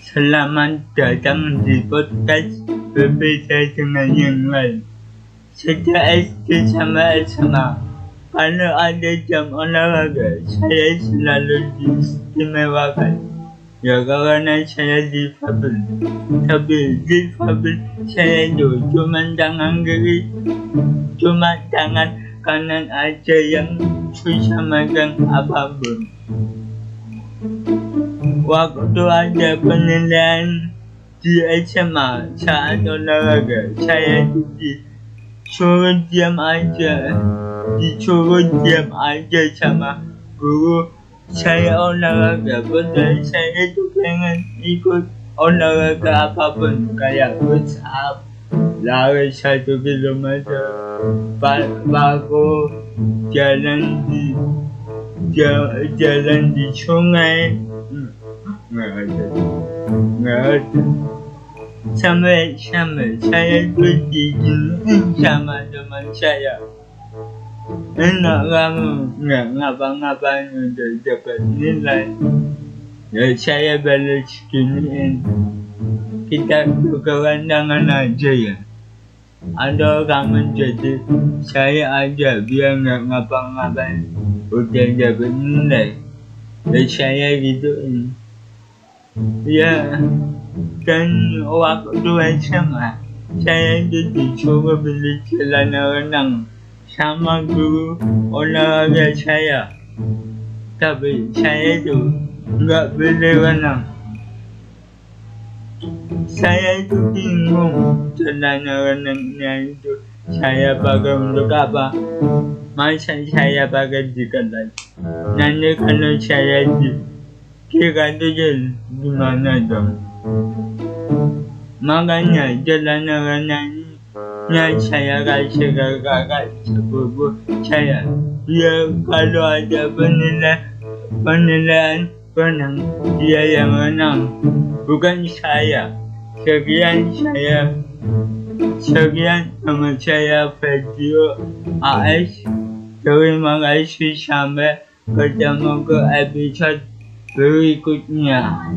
Selamat datang di podcast Berbeza dengan yang lain. Sejak SD sama SMA Kalau ada jam olahraga Saya selalu diistimewakan. Ya kerana saya difabel. Tapi difabel saya itu cuma tangan kiri Cuma tangan kanan aja yang susah makan apapun Waktu ada penilaian di SMA saat olahraga Saya disuruh diam aja Disuruh diam aja sama guru saya olahraga betul saya tu pengen ikut olahraga apapun kayak push up lari satu kilometer baru jalan di jalan di sungai. Nggak ada. Nggak ada. Sampai sampai saya tu digini sama teman saya. Enak kamu. Nggak. Ngapa-ngapain untuk dapat nilai. Ya saya balas giniin kita tukaran tangan aja ya ada orang menjadi saya aja biar nggak ngapa-ngapain udah dapat nilai ya saya gituin ya dan waktu SMA saya jadi coba beli celana renang sama guru olahraga saya. Tapi saya itu enggak boleh renang. Saya itu bingung celana renangnya itu saya pakai untuk apa? Masa saya pakai di kelas? Nanti kalau saya di kira itu gimana dong? Makanya celana renangnya saya kasih kakak sepupu saya dia kalau ada penilaian penilaian renang dia yang menang. Bukan saya. Sekian saya. Sekian nama saya video AS terima kasih. Sampai ketemu ke episode berikutnya